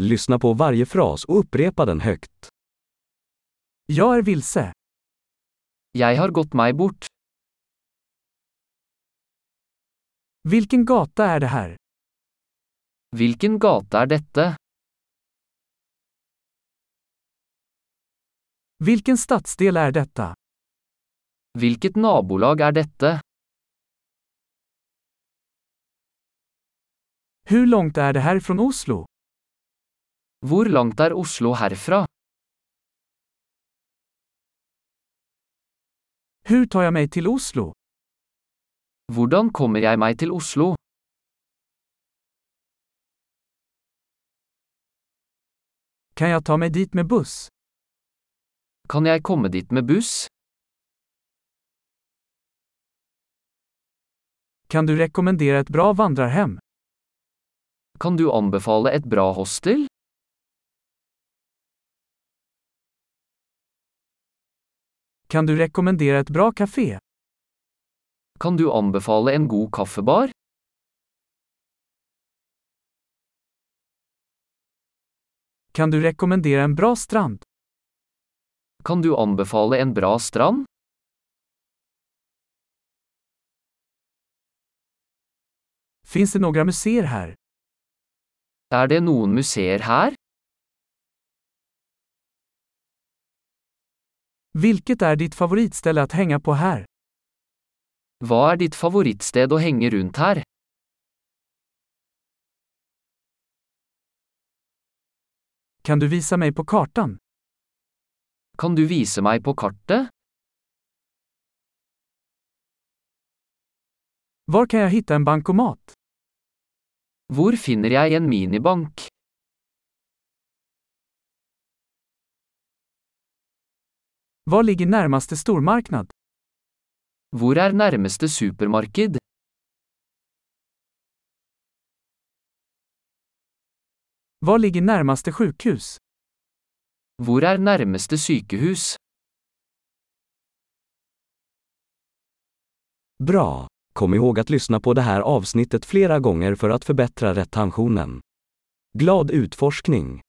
Lyssna på varje fras och upprepa den högt. Jag är vilse. Jeg har gått meg bort. Vilken gata är det här? Hvilken gate er dette? Vilken stadsdel är detta? Hvilket nabolag er dette? Hur långt är det här från Oslo? Hvor langt er Oslo herfra? Hur tar jag mig till Oslo? Hvordan kommer jeg meg til Oslo? Kan jag ta mig dit med buss? Kan jeg komme dit med buss? Kan du rekommendera ett bra vandrarhem? Kan du anbefale et bra hostel? Kan du rekommendera ett bra café? Kan du anbefale en god kaffebar? Kan du rekommendera en bra strand? Kan du anbefale en bra strand? Finns det några museer här? Er det noen museer her? Vilket är ditt favoritställe att hänga på här? Hva er ditt favorittsted å henge rundt her? Kan du visa mig på kartan? Kan du vise meg på kartet? Var kan jag hitta en bankomat? Hvor finner jeg en minibank? Var ligger närmaste stormarknad? Hvor er nærmeste supermarked? Var ligger närmaste sjukhus? Hvor er nærmeste sykehus? Bra! Kom ihåg att lyssna på det här avsnittet flera gånger för att förbättra retentionen. Glad utforskning!